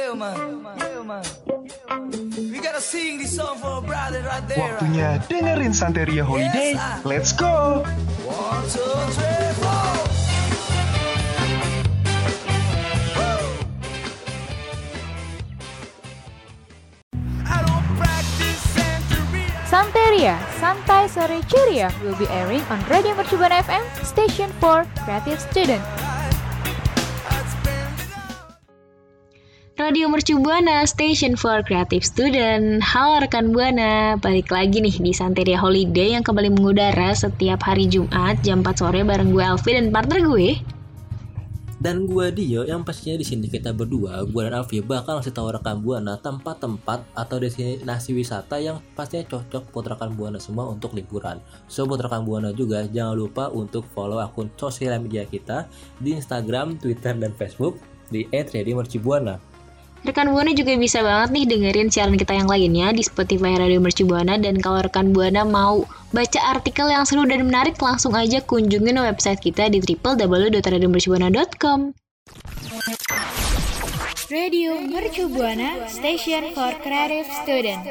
Yeah, man. Yeah, man. We gotta sing this song for a brother right there. Waktunya dengerin Santeria Holiday. Let's go! One, two, three, four. I don't practice Santeria. Santeria, Santai Sore Ceria will be airing on Radio Mercubuana FM, station for creative student. Radio Mercu Buana, Station for Creative Student. Halo rekan Buana, balik lagi nih di Santeria Holiday yang kembali mengudara setiap hari Jumat jam 4 sore bareng gue Alfi dan partner gue. Dan gua Dio yang pastinya di sini kita berdua, gua dan Alfi bakal ngasih tahu rekan Buana tempat-tempat atau destinasi wisata yang pastinya cocok buat rekan Buana semua untuk liburan. So buat rekan Buana juga jangan lupa untuk follow akun sosial media kita di Instagram, Twitter, dan Facebook di @radiomercubuana. Rekan Buana juga bisa banget nih dengerin siaran kita yang lainnya di Spotify Radio Mercu Buana dan kalau rekan Buana mau baca artikel yang seru dan menarik langsung aja kunjungin website kita di www.radiomercubuana.com. Radio Mercubuana, station for creative student.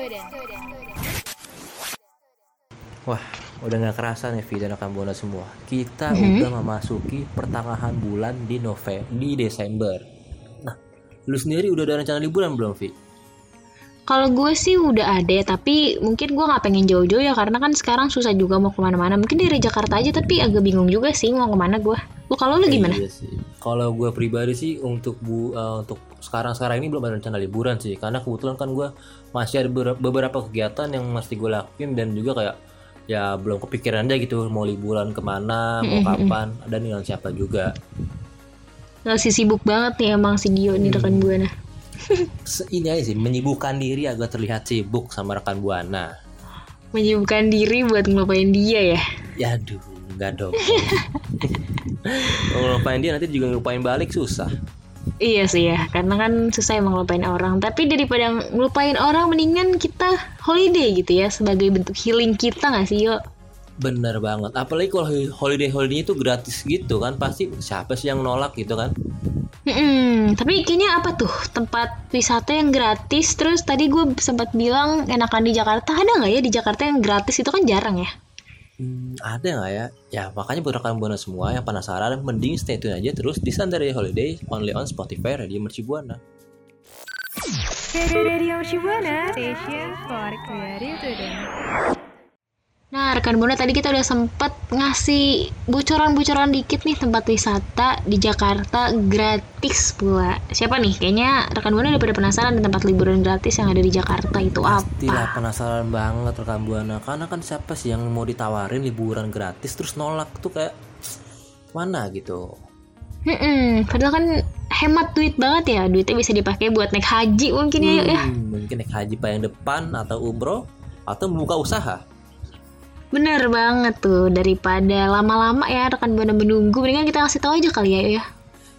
Wah, udah nggak kerasa nih Vi dan rekan Buana semua. Kita udah memasuki pertengahan bulan di November, di Desember. Lu sendiri udah ada rencana liburan belum Vi? Kalau gue sih udah ada, tapi mungkin gue nggak pengen jauh-jauh ya karena kan sekarang susah juga mau ke mana-mana. Mungkin dari Jakarta aja, tapi agak bingung juga sih mau ke mana gue. Lu kalau lu gimana? Iya sih. Kalau gue pribadi sih untuk bu eh, untuk sekarang sekarang ini belum ada rencana liburan sih, karena kebetulan kan gue masih ada beber- beberapa kegiatan yang mesti gue lakuin dan juga kayak ya belum kepikiran aja gitu mau liburan ke mana, mau kapan, dan dengan siapa juga. Masih sibuk banget nih emang si Dio nih rekan Buana. Se- Ini aja sih menyibukkan diri agak terlihat sibuk sama rekan buana. Menyibukkan diri buat ngelupain dia ya. Ya aduh, enggak dong. Kalau ngelupain dia nanti juga ngelupain balik susah. Iya sih ya, karena kan susah emang ngelupain orang. Tapi daripada ngelupain orang, mendingan kita holiday gitu ya, sebagai bentuk healing kita nggak sih, yuk? Bener banget. Apalagi kalau holiday holiday itu gratis gitu kan, pasti siapa sih yang nolak gitu kan? Hmm, tapi kayaknya apa tuh tempat wisata yang gratis? Terus tadi gue sempat bilang enakan di Jakarta, ada nggak ya di Jakarta yang gratis itu kan jarang ya? Hmm, ada nggak ya? Ya makanya buat rekan buana semua yang penasaran, mending stay tune aja terus di Sandaria Holiday only on Spotify Radio Merci Buana. Radio Mercubuana, station for creative student. Nah, rekan Buana tadi kita udah sempet ngasih bocoran-bocoran dikit nih tempat wisata di Jakarta gratis pula. Siapa nih? Kayaknya rekan Buana udah pada penasaran dengan tempat liburan gratis yang ada di Jakarta itu Pastilah apa? penasaran banget rekan buana, karena kan siapa sih yang mau ditawarin liburan gratis terus nolak tuh kayak mana gitu. Hmm, padahal kan hemat duit banget ya. Duitnya bisa dipakai buat naik haji mungkin ya, ya. Hmm, mungkin naik haji paling depan atau umroh atau membuka usaha. Bener banget tuh daripada lama-lama ya rekan Buana menunggu. Mendingan kita kasih tahu aja kali ya, ya.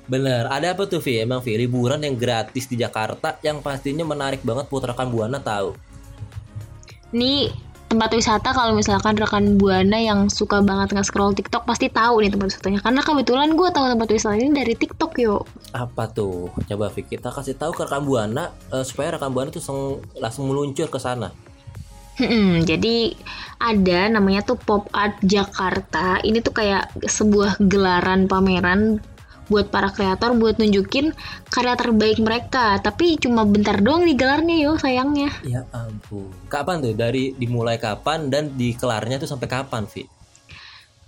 Bener, ada apa tuh Vi? Emang Vi, liburan yang gratis di Jakarta yang pastinya menarik banget buat rekan Buana tahu. Ini tempat wisata kalau misalkan rekan buana yang suka banget nge-scroll TikTok pasti tahu nih tempat wisatanya karena kebetulan gue tahu tempat wisata ini dari TikTok yo Apa tuh? Coba Vi, kita kasih tahu ke rekan Buana eh, supaya rekan Buana tuh langsung meluncur ke sana. Hmm, jadi ada namanya tuh Pop Art Jakarta ini tuh kayak sebuah gelaran pameran buat para kreator buat nunjukin karya terbaik mereka tapi cuma bentar doang digelarnya yo sayangnya Ya ampun. Kapan tuh? Dari dimulai kapan dan dikelarnya tuh sampai kapan, Vi?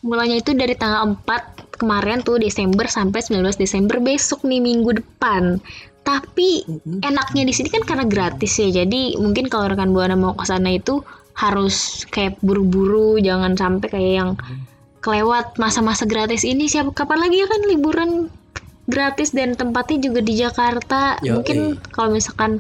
mulanya itu dari tanggal 4 kemarin tuh Desember sampai 19 Desember besok nih minggu depan tapi enaknya di sini kan karena gratis ya. Jadi mungkin kalau rekan buana mau ke sana itu harus kayak buru-buru jangan sampai kayak yang kelewat masa-masa gratis ini. Siapa kapan lagi ya kan liburan gratis dan tempatnya juga di Jakarta. Yoi. mungkin kalau misalkan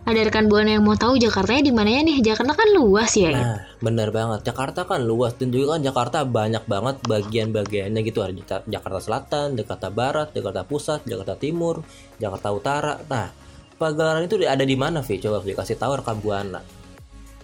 ada rekan buana yang mau tahu Jakartanya di mananya nih Jakarta kan luas ya Nah, bener banget. Jakarta kan luas dan juga kan Jakarta banyak banget bagian-bagiannya gitu. Ada Jakarta Selatan, Jakarta Barat, Jakarta Pusat, Jakarta Timur, Jakarta Utara. Nah, pagelaran itu ada di mana, Vi? Coba Vi kasih tahu rekam buana.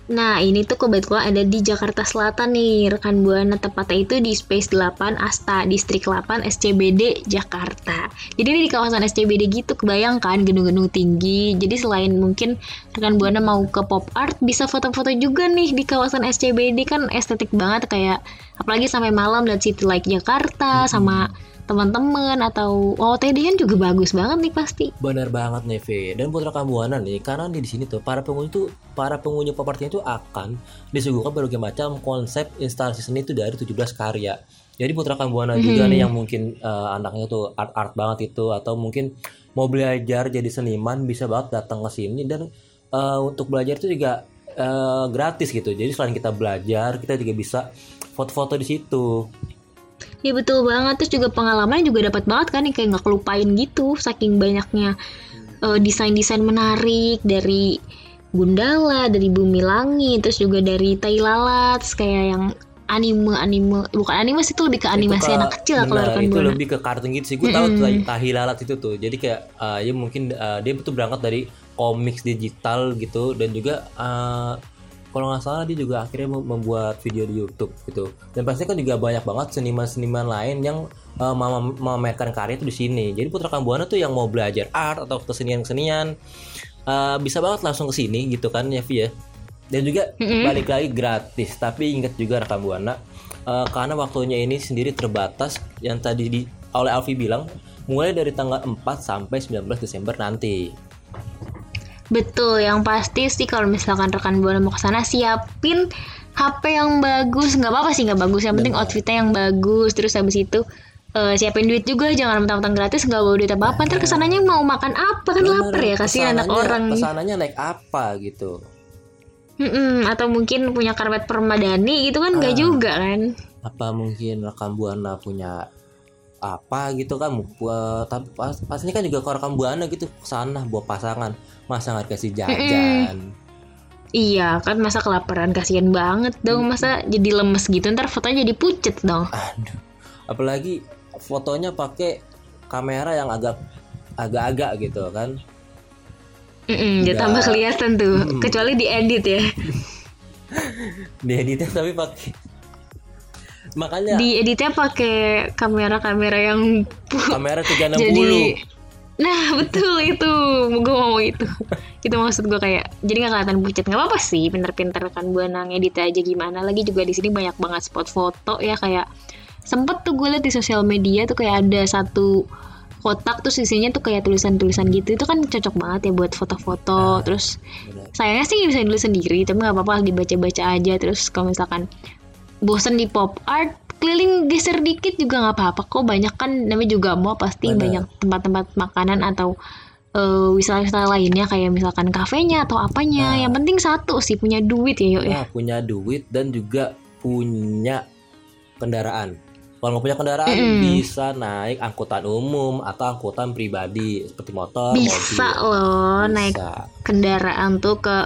Nah, ini tuh kebetulan ada di Jakarta Selatan nih, rekan Buana tepatnya itu di Space 8 Asta, Distrik 8 SCBD Jakarta. Jadi ini di kawasan SCBD gitu, kebayangkan gedung-gedung tinggi. Jadi selain mungkin rekan Buana mau ke pop art, bisa foto-foto juga nih di kawasan SCBD kan estetik banget kayak apalagi sampai malam lihat City Light Jakarta sama teman-teman atau OOTD kan juga bagus banget nih pasti. Bener banget nih, Vi. Dan buat rekam buana nih, karena nih di sini tuh para pengunjung tuh para pengunjung pop artnya itu akan disuguhkan berbagai macam konsep instalasi seni itu dari 17 karya. Jadi buat rekam buana juga nih yang mungkin eh, anaknya tuh art-art banget itu atau mungkin mau belajar jadi seniman bisa banget datang ke sini dan eh, untuk belajar itu juga eh, gratis gitu. Jadi selain kita belajar, kita juga bisa foto-foto di situ. Ya betul banget. Terus juga pengalaman juga dapat banget kan yang kayak nggak kelupain gitu saking banyaknya eh, desain-desain menarik dari Gundala, dari Bumi Langit, terus juga dari Tai Lalat, kayak yang anime-anime bukan anime sih itu lebih ke animasi Itu ke- anak kecil kalau rekan itu buana. lebih ke kartun gitu sih. Gue tahu tuh tahi lalat itu tuh. Jadi kayak uh, ya mungkin uh, dia betul berangkat dari komiks digital gitu dan juga uh, kalau nggak salah dia juga akhirnya mem- membuat video di YouTube gitu. Dan pasti kan juga banyak banget seniman-seniman lain yang uh, mem- memamerkan karya itu di sini. Jadi putra kambuana tuh yang mau belajar art atau kesenian-kesenian uh, bisa banget langsung ke sini gitu kan ya ya. Dan juga balik lagi gratis. Tapi ingat juga rekam buana eh, karena waktunya ini sendiri terbatas yang tadi di, oleh Alfi bilang mulai dari tanggal 4 sampai 19 Desember nanti Betul, yang pasti sih kalau misalkan rekan buana mau ke sana siapin HP yang bagus, nggak apa-apa sih nggak bagus, yang penting outfitnya yang bagus, terus habis itu eh, siapin duit juga, jangan mentang-mentang gratis nggak bawa duit apa-apa, ntar ke sananya mau makan apa kan lapar ya, kasihan anak orang. ke sananya naik apa gitu. Mm-mm, atau mungkin punya karpet permadani gitu kan nggak Ah. juga kan? apa mungkin rekam buana punya apa gitu kan Buat- tapi pas, pastinya kan juga ke rekam buana gitu ke sana buat pasangan masa nggak kasih jajan Iya kan masa kelaparan kasihan banget dong, masa jadi lemes gitu, ntar fotonya jadi pucet dong. Aduh. Apalagi fotonya pakai kamera yang agak agak-agak gitu kan. Dia Nggak. tambah kelihatan tuh, Mm. kecuali diedit ya. Dieditnya tapi pakai Makanya Dieditnya pakai kamera-kamera yang kamera 360. jadi nah betul itu. Gue mau itu. Itu maksud gue kayak jadi nggak kelihatan pucat nggak apa-apa sih pinter-pinter kan buana ngedit aja gimana. Lagi juga di sini banyak banget spot foto ya kayak sempet tuh gue liat di sosial media tuh kayak ada satu kotak terus isinya tuh kayak tulisan-tulisan gitu. Itu kan cocok banget ya buat foto-foto. Terus benar. sayangnya sih bisa nulis sendiri tapi nggak apa-apa dibaca-baca aja. Terus kalau misalkan bosen di pop art keliling geser dikit juga nggak apa-apa kok banyak kan namanya juga mau pasti banyak tempat-tempat makanan atau eh, wisata-wisata lainnya kayak misalkan kafenya atau apanya Nah. yang penting satu sih punya duit ya yuk ya Nah, punya duit dan juga punya kendaraan. Kalau nggak punya kendaraan Mm-mm. bisa naik angkutan umum atau angkutan pribadi seperti motor, bisa mobil. loh naik Bisa. kendaraan tuh ke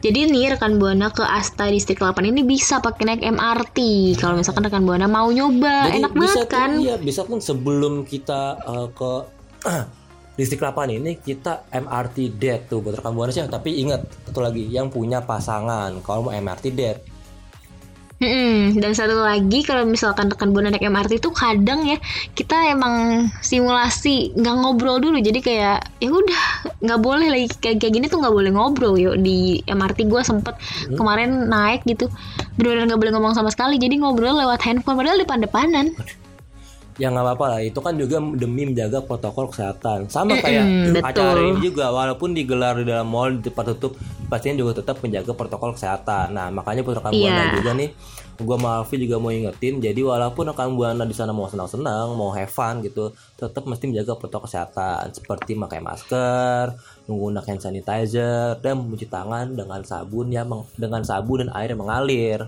jadi nih rekan buana ke Asta Distrik 8 ini bisa pakai naik MRT kalau misalkan rekan buana mau nyoba Jadi enak bisa banget tuh, kan Iya, bisa pun sebelum kita eh, ke distrik 8 ini kita MRT date tuh buat rekam buana sih. Tapi ingat satu lagi yang punya pasangan kalau mau MRT date. Mm-mm. Dan satu lagi kalau misalkan rekan buana naik MRT itu kadang ya kita emang simulasi nggak ngobrol dulu. Jadi kayak ya udah nggak boleh lagi kayak kayak gini tuh nggak boleh ngobrol. Yuk di MRT gue sempet kemarin naik gitu. Benar-benar nggak boleh ngomong sama sekali. Jadi ngobrol lewat handphone padahal depan-depanan ya nggak apa-apa lah. Itu kan juga demi menjaga protokol kesehatan. Sama kayak betul. acara ini juga walaupun digelar di dalam mall di tempat tutup pastinya juga tetap menjaga protokol kesehatan. Nah makanya putra buana Iya. juga nih gua sama Alfi juga mau ingetin jadi walaupun rekan buana di sana mau senang-senang mau have fun gitu tetap mesti menjaga protokol kesehatan. Seperti pakai masker menggunakan hand sanitizer dan mencuci tangan dengan sabun yang meng- dengan sabun dan air yang mengalir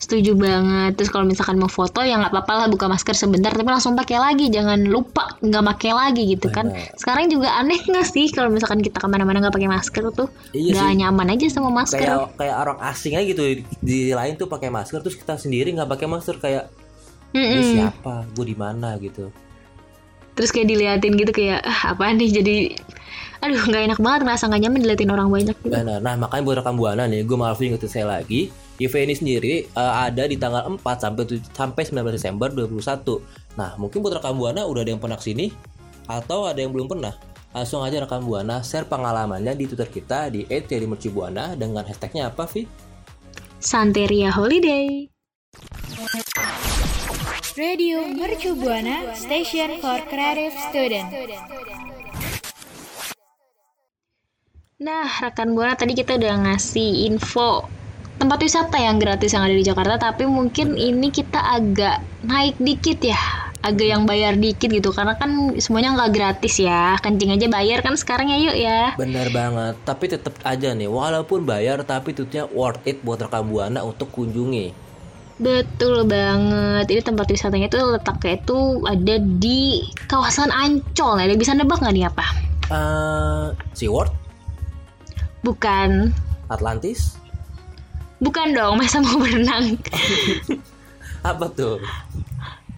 Setuju banget. Terus kalau misalkan mau foto ya nggak apa-apa lah buka masker sebentar tapi langsung pakai lagi. Jangan lupa nggak pakai lagi gitu kan. Sekarang juga aneh nggak sih kalau misalkan kita ke mana-mana nggak pakai masker tuh Iya nggak nyaman aja sama masker. kayak kayak orang asing aja gitu di lain tuh pakai masker terus kita sendiri nggak pakai masker kayak gue Mm-mm. siapa gue di mana gitu Terus kayak diliatin gitu kayak ah, apaan nih jadi aduh nggak enak banget ngerasa nggak nyaman diliatin orang banyak gitu. nah, nah makanya buat rekam buana nih gue maaf ingetin saya lagi event ini sendiri eh, ada di tanggal 4 sampai sampai 19 Desember 2021 nah mungkin buat rekam buana udah ada yang pernah ke sini atau ada yang belum pernah langsung aja rekam buana share pengalamannya di twitter kita di @mercubuana dengan hashtagnya apa Vi? Santeria Holiday. Radio Mercu Buana Station for Creative Student. Nah, rekan Buana tadi kita udah ngasih info tempat wisata yang gratis yang ada di Jakarta, tapi mungkin ini kita agak naik dikit ya, agak yang bayar dikit gitu, karena kan semuanya nggak gratis ya, kencing aja bayar kan sekarang ya yuk ya. Benar banget, tapi tetap aja nih, walaupun bayar tapi tutupnya worth it buat rekam buana untuk kunjungi. Betul banget, ini tempat wisatanya itu letaknya itu ada di kawasan Ancol, ya. bisa nebak nggak nih apa? Eh, SeaWorld, Bukan, Atlantis, bukan dong, masa mau berenang. apa tuh?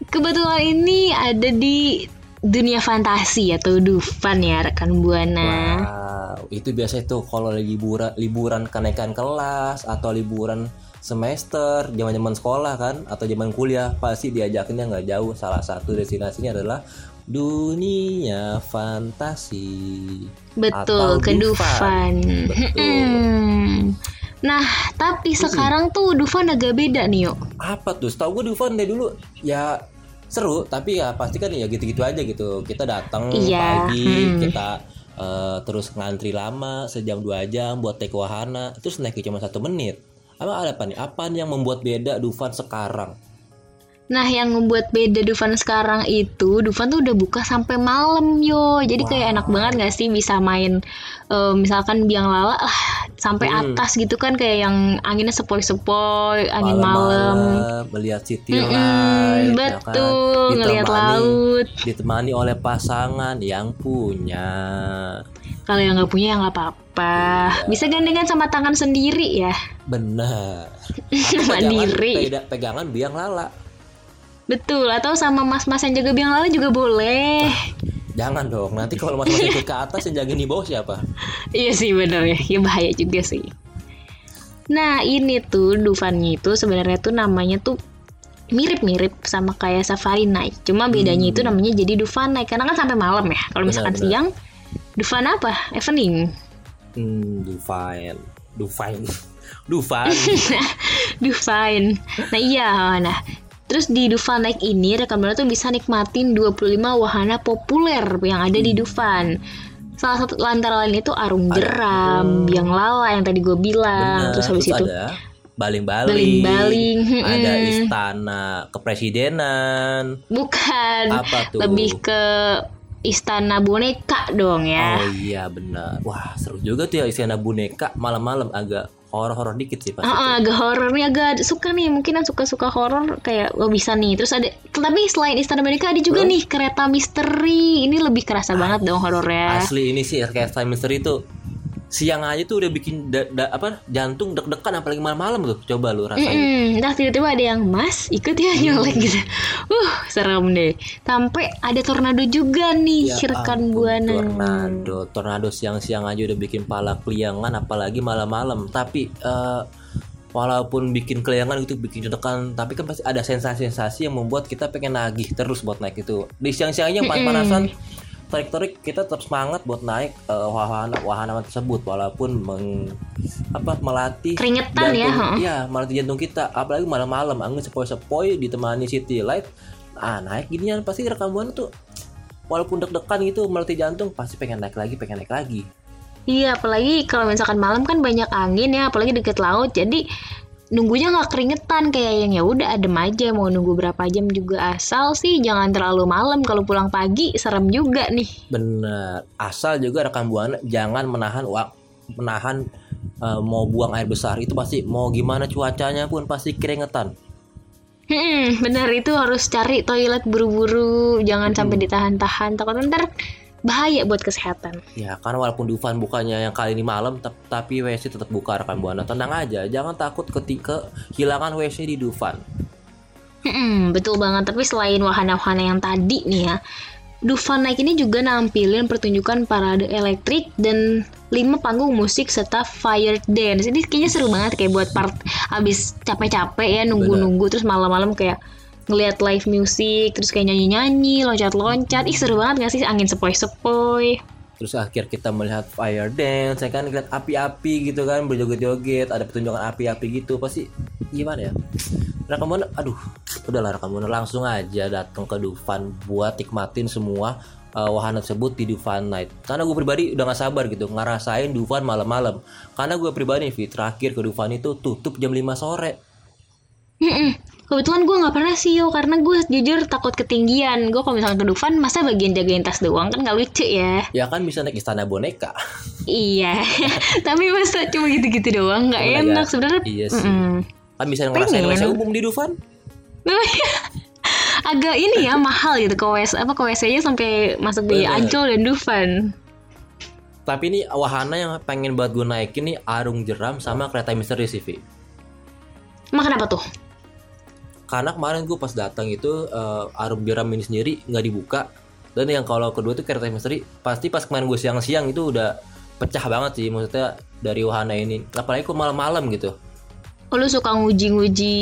Kebetulan ini ada di dunia fantasi atau Dufan ya rekan Buana. Wow, itu biasa tuh kalau lagi liburan liburan kenaikan kelas atau liburan semester, zaman-zaman sekolah kan atau zaman kuliah pasti diajakinnya nggak jauh. Salah satu destinasinya adalah dunia fantasi. Betul, Atau ke Dufan. Betul. Nah, tapi sekarang tuh Dufan agak beda nih yuk. Apa tuh? Setahu gue Dufan dari dulu ya seru, tapi ya pasti kan ya gitu-gitu aja gitu. Kita datang Iya, pagi, hmm. kita eh, terus ngantri lama sejam dua jam buat take wahana, terus naiknya cuma satu menit. Apa ada apa nih? Apa yang membuat beda Dufan sekarang? Nah, yang membuat beda Dufan sekarang itu, Dufan tuh udah buka sampai malam yo. Jadi kayak enak banget gak sih bisa main eh, misalkan biang lala lah sampai Hmm. atas gitu kan kayak yang anginnya sepoi-sepoi, angin malam. Melihat city Mm-mm, light, ya kan? betul, ngelihat laut. Ditemani oleh pasangan yang punya. Kalau yang nggak punya ya nggak apa-apa. Iya. Bisa gandengan sama tangan sendiri ya. Benar. Pegangan, Mandiri. peda- pegangan biang lala. Betul. Atau sama mas-mas yang jaga biang lala juga boleh. Jangan dong, nanti kalau mas mas ikut ke atas yang jagain di bawah siapa? Iya sih bener ya. Ya bahaya juga sih. Nah ini tuh Dufannya itu sebenarnya tuh namanya tuh mirip-mirip sama kayak Safari Night. Cuma bedanya itu namanya jadi Dufan Night karena kan sampai malam ya. Kalau misalkan Hmm. Benar, siang Dufan apa? Evening. Hmm, Dufine, Dufine, Dufan. Dufan. Nah iya, nah terus di Dufan Night ini rekan buana tuh bisa nikmatin 25 wahana populer yang ada di Dufan. Salah satu antara lain itu arung jeram, biang lala yang tadi gue bilang, Benar. terus habis itu baling-baling, baling-baling, ada istana kepresidenan. bukan Apa tuh? lebih ke istana boneka dong ya. Oh iya benar. Wah seru juga tuh ya istana boneka malam-malam agak horor-horor dikit sih pasti. Ah, ah, agak horor. Nih agak suka nih mungkin yang suka-suka horor kayak lo bisa nih. Terus ada tapi selain istana boneka ada juga nih kereta misteri. Ini lebih kerasa banget dong horornya. Asli ini sih Time Mystery itu siang aja tuh udah bikin da- da- apa jantung deg-degan apalagi malam-malam tuh. Coba lu rasain. Mm-mm. Nah tiba-tiba ada yang mas ikut ya nyolek gitu Uh serem deh Sampai ada tornado juga nih Ya ampun, buana Tornado, tornado siang-siang aja udah bikin pala keliangan, apalagi malam-malam. Tapi eh, walaupun bikin keliangan gitu, bikin deg-degan, tapi kan pasti ada sensasi-sensasi yang membuat kita pengen nagih terus buat naik itu. Di siang-siangnya panas-panasan, tarik-tarik kita tetap semangat buat naik eh, wahana wahana tersebut, walaupun meng, apa melatih Keringetan ya, jantung, heeh. Iya, melatih jantung kita. Apalagi malam-malam, angin sepoi-sepoi ditemani city light ah naik ginian pasti rekam buana tuh walaupun deg-degan gitu melatih jantung pasti pengen naik lagi pengen naik lagi Iya, apalagi kalau misalkan malam kan banyak angin ya, apalagi deket laut. Jadi nunggunya nggak keringetan kayak yang ya udah adem aja mau nunggu berapa jam juga. Asal sih jangan terlalu malam kalau pulang pagi serem juga nih. bener. Asal juga rekam buana jangan menahan wak menahan eh, mau buang air besar. Itu pasti mau gimana cuacanya pun pasti keringetan. Hmm, benar itu harus cari toilet buru-buru, jangan sampai ditahan-tahan. Takut ntar bahaya buat kesehatan. Ya karena walaupun Dufan bukannya yang kali ini malam Tapi WC tetap buka rekan Buana Tenang aja Jangan takut ketika kehilangan WC di Dufan Hmm, betul banget. Tapi selain wahana-wahana yang tadi nih ya, Dufan Night ini juga nampilin pertunjukan parade elektrik dan lima panggung musik serta fire dance. Ini kayaknya seru banget kayak buat part abis capek-capek ya nunggu-nunggu terus malam-malam kayak ngeliat live music terus kayak nyanyi-nyanyi, loncat-loncat. Ih seru banget gak sih? Angin sepoi-sepoi. Terus akhir kita melihat fire dance Saya kan? Ngeliat api-api gitu kan Berjoget-joget Ada pertunjukan api-api gitu. Pasti gimana ya? Rekan Buana Aduh Udahlah rekan Buana Langsung aja datang ke Dufan Buat nikmatin semua uh, wahana tersebut di Dufan Night. Karena gue pribadi udah gak sabar gitu Ngerasain Dufan malam-malam. Karena gue pribadi Vi, Terakhir ke Dufan itu tutup jam 5 sore. Mm-mm. Kebetulan gue nggak pernah sih yo karena gue jujur takut ketinggian. Gue kalau misalnya ke Dufan masa bagian jagain tas doang kan nggak lucu ya. Ya kan bisa naik istana boneka Iya, tapi masa cuma gitu-gitu doang nggak enak agak- sebenarnya. Iya sih Mm-mm. Kan bisa ngerasain. WC umum di Dufan Agak ini ya mahal gitu ke WC apa ke WC-nya sampai masuk di. Ancol dan Dufan. Tapi ini wahana yang pengen buat gue naikin nih Arung Jeram sama kereta misteri sih Vi. Emang kenapa tuh? Karena kemarin gue pas datang itu eh, Arung Jeram ini sendiri nggak dibuka dan yang kalau kedua tuh kereta misteri pasti pas kemarin gue siang-siang itu udah pecah banget sih maksudnya dari wahana ini apalagi kok malam-malam gitu Oh, lu suka nguji-nguji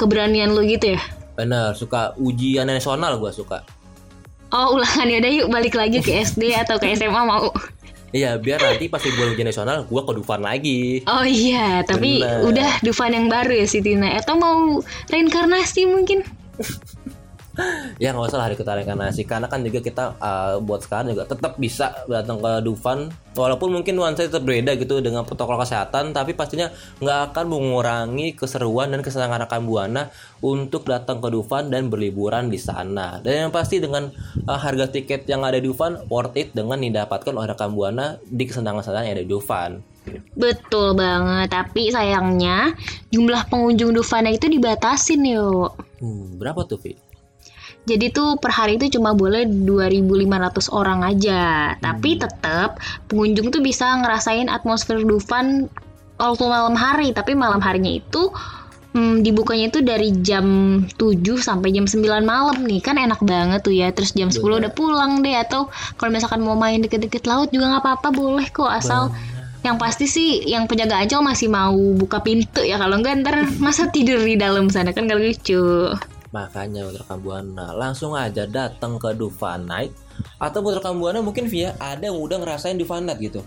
keberanian lu gitu ya? bener suka ujian nasional gue suka Oh ulangan ya udah yuk balik lagi ke SD atau ke SMA mau. Iya biar nanti pas liburan ujian nasional gue ke Dufan lagi Oh iya, tapi Bener. udah Dufan yang baru ya si Tina. Atau mau reinkarnasi mungkin? ya nggak usah lah hari kita reinkarnasi karena kan juga kita uh, buat sekarang juga tetap bisa datang ke Dufan walaupun mungkin nuansa tetap beda gitu dengan protokol kesehatan tapi pastinya nggak akan mengurangi keseruan dan kesenangan rekan buana untuk datang ke Dufan dan berliburan di sana dan yang pasti dengan uh, harga tiket yang ada di Dufan worth it dengan didapatkan oleh rekan buana di kesenangan-kesenangan yang ada di Dufan Betul banget, tapi sayangnya jumlah pengunjung Dufana itu dibatasin yuk. hmm, berapa tuh Vi? Jadi tuh per hari itu cuma boleh 2.500 orang aja. Tapi tetap pengunjung tuh bisa ngerasain atmosfer Dufan waktu malam hari. Tapi malam harinya itu hmm, dibukanya itu dari jam 7 sampai jam 9 malam nih. Kan enak banget tuh ya. Terus jam 10 udah pulang deh. Atau kalau misalkan mau main deket-deket laut juga nggak apa-apa boleh kok. Asal yang pasti sih yang penjaga ancol masih mau buka pintu ya. Kalau enggak ntar masa tidur di dalam sana kan gak lucu. Makanya untuk rekan Buana langsung aja datang ke Dufan Night atau buat rekan Buana mungkin via ada yang udah ngerasain Dufan Night gitu.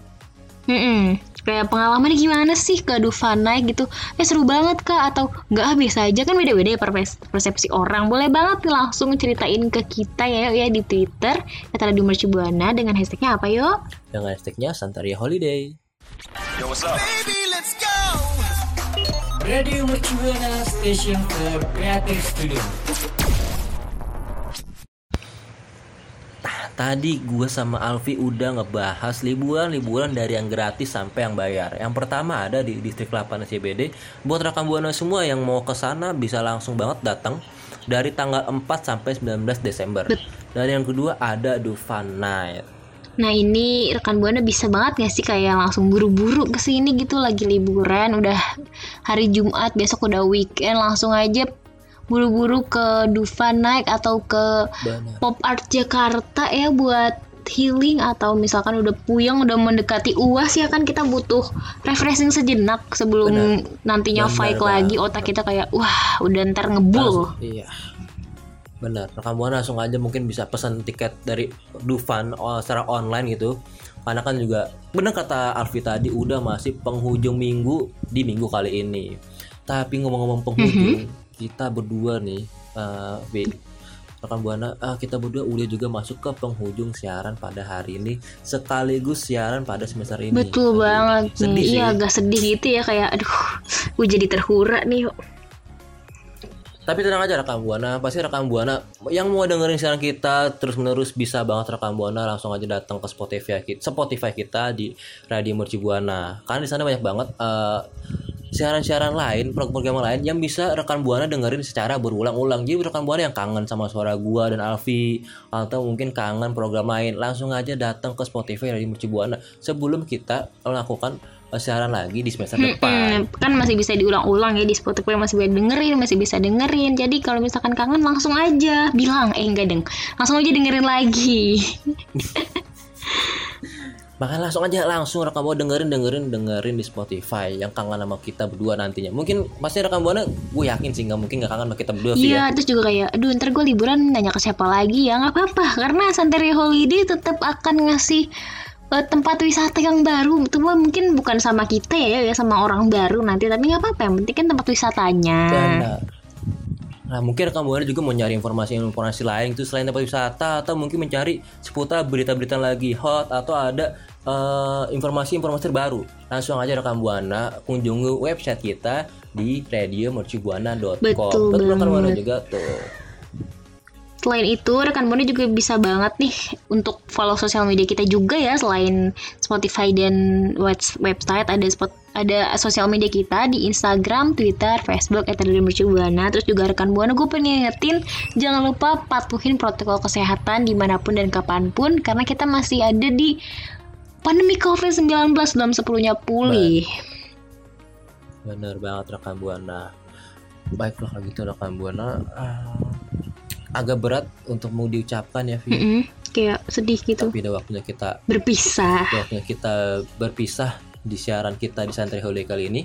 Mm-mm. Kayak pengalaman gimana sih ke Dufana gitu Eh seru banget kak Atau nggak ah, biasa aja kan beda-beda ya perpes- persepsi orang Boleh banget nih langsung ceritain ke kita ya ya di Twitter Kata Radio Mercubuana dengan hashtagnya apa yuk? Dengan hashtagnya Santaria Holiday. Baby, let's go. Radio Mercubuana Station for Creative Studio. Tadi gue sama Alfi udah ngebahas liburan-liburan dari yang gratis sampai yang bayar. Yang pertama ada di distrik 8 CBD. Buat rekan buana semua yang mau ke sana bisa langsung banget datang dari tanggal 4 sampai 19 Desember. Dan yang kedua ada Dufan Night. Nah ini rekan Buana bisa banget gak sih kayak langsung buru-buru ke sini gitu lagi liburan udah hari Jumat besok udah weekend langsung aja buru-buru ke Dufan Night atau ke Benar. Pop Art Jakarta ya buat healing atau misalkan udah puyeng udah mendekati UAS ya kan kita butuh refreshing sejenak sebelum Benar. nantinya fight lagi otak kita kayak wah udah ntar ngebul. Iya. Benar, rekan buana langsung aja mungkin bisa pesan tiket dari Dufan oh, secara online gitu. Karena kan juga benar kata Alfi tadi udah masih penghujung minggu di minggu kali ini. Tapi ngomong-ngomong penghujung, kita berdua nih, eh, Vi, rekan buana ah, kita berdua udah juga masuk ke penghujung siaran pada hari ini sekaligus siaran pada semester ini Betul Aduh, banget sedih nih. sih. Iya agak sedih gitu ya kayak aduh, gue jadi terhura nih. Tapi tenang aja rekan buana, pasti rekan buana yang mau dengerin siaran kita terus menerus bisa banget rekan buana langsung aja datang ke Spotify kita, Spotify kita di Radio Merci Buana. Karena di sana banyak banget eh, siaran-siaran lain, program-program lain yang bisa rekan buana dengerin secara berulang-ulang. Jadi rekan buana yang kangen sama suara gua dan Alfi atau mungkin kangen program lain, langsung aja datang ke Spotify Radio Merci Buana sebelum kita melakukan siaran lagi di semester depan. Hmm, kan masih bisa diulang-ulang ya di Spotify masih bisa dengerin, masih bisa dengerin. Jadi kalau misalkan kangen langsung aja bilang, eh enggak deng, langsung aja dengerin lagi. Makanya langsung aja langsung rekam buana dengerin dengerin dengerin di Spotify yang kangen sama kita berdua nantinya. Mungkin pasti rekam buana gue yakin sih nggak mungkin nggak kangen sama kita berdua sih Iya, ya. terus juga kayak, aduh ntar gue liburan nanya ke siapa lagi ya nggak apa-apa karena Santeria Holiday tetap akan ngasih eh, tempat wisata yang baru. Itu mungkin bukan sama kita ya, ya sama orang baru nanti, tapi nggak apa-apa. Yang penting kan tempat wisatanya. Benar. Nah mungkin rekam buana juga mau nyari informasi-informasi lain itu selain tempat wisata atau mungkin mencari seputar berita-berita lagi hot atau ada eh, informasi-informasi terbaru. Langsung aja rekam buana kunjungi website kita di radiomercubuana.com. Betul rekan buana juga tuh. Selain itu, rekan Buana juga bisa banget nih untuk follow sosial media kita juga ya selain Spotify dan webs- website ada spot ada sosial media kita di Instagram, Twitter, Facebook @radiomercubuana. Terus juga rekan Buana gue pengen ngingetin jangan lupa patuhin protokol kesehatan di mana pun dan kapan pun karena kita masih ada di pandemi COVID-19 belum sepenuhnya pulih. Bener banget rekan buana. Baiklah kalau gitu rekan buana. ah, agak berat untuk mau diucapkan ya, Vi. Mm-mm, kayak sedih gitu. Tapi udah waktunya kita Berpisah. udah waktunya kita berpisah di siaran kita di Santri Holiday kali ini.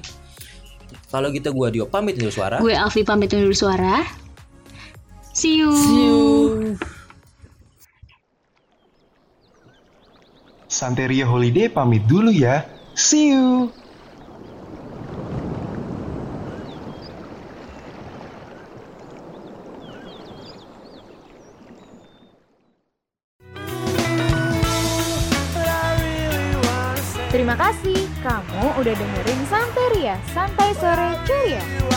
Kalau gitu gua Dio pamit undur suara. Gue Alfi pamit undur suara. See you. Santeria Holiday pamit dulu ya. See you. Udah dengerin Santeria, Santai Sore Ceria.